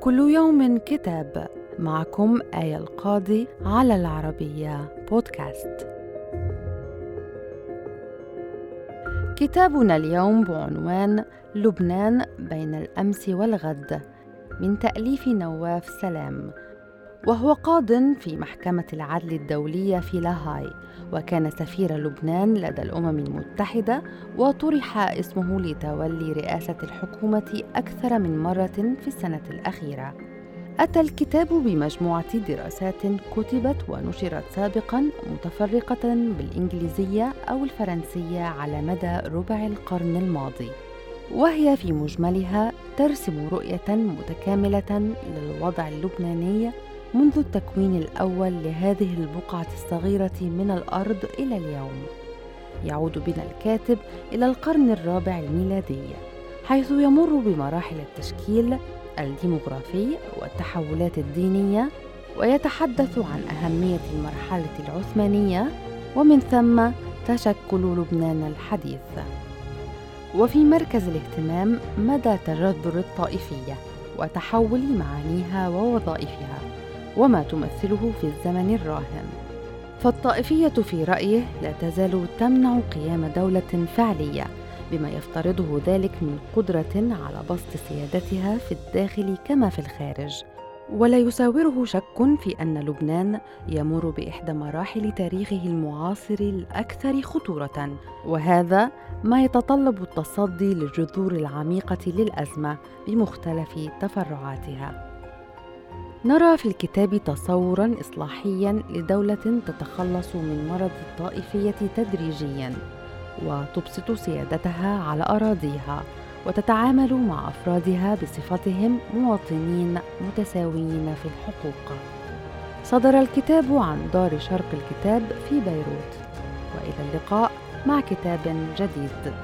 كل يوم كتاب معكم آية القاضي على العربية بودكاست. كتابنا اليوم بعنوان لبنان بين الأمس والغد من تأليف نواف سلام وهو قاض في محكمة العدل الدولية في لاهاي وكان سفير لبنان لدى الأمم المتحدة وطرح اسمه لتولي رئاسة الحكومة أكثر من مرة في السنة الأخيرة. أتى الكتاب بمجموعة دراسات كتبت ونشرت سابقا متفرقة بالإنجليزية أو الفرنسية على مدى ربع القرن الماضي. وهي في مجملها ترسم رؤية متكاملة للوضع اللبناني منذ التكوين الأول لهذه البقعة الصغيرة من الأرض إلى اليوم. يعود بنا الكاتب إلى القرن الرابع الميلادي، حيث يمر بمراحل التشكيل الديمغرافي والتحولات الدينية، ويتحدث عن أهمية المرحلة العثمانية ومن ثم تشكل لبنان الحديث. وفي مركز الاهتمام مدى تجذر الطائفية وتحول معانيها ووظائفها وما تمثله في الزمن الراهن. فالطائفية في رأيه لا تزال تمنع قيام دولة فعلية بما يفترضه ذلك من قدرة على بسط سيادتها في الداخل كما في الخارج. ولا يساوره شك في أن لبنان يمر بإحدى مراحل تاريخه المعاصر الأكثر خطورة وهذا ما يتطلب التصدي للجذور العميقة للأزمة بمختلف تفرعاتها. نرى في الكتاب تصورا إصلاحيا لدولة تتخلص من مرض الطائفية تدريجيا وتبسط سيادتها على أراضيها وتتعامل مع أفرادها بصفتهم مواطنين متساويين في الحقوق. صدر الكتاب عن دار شرق الكتاب في بيروت. وإلى اللقاء مع كتاب جديد.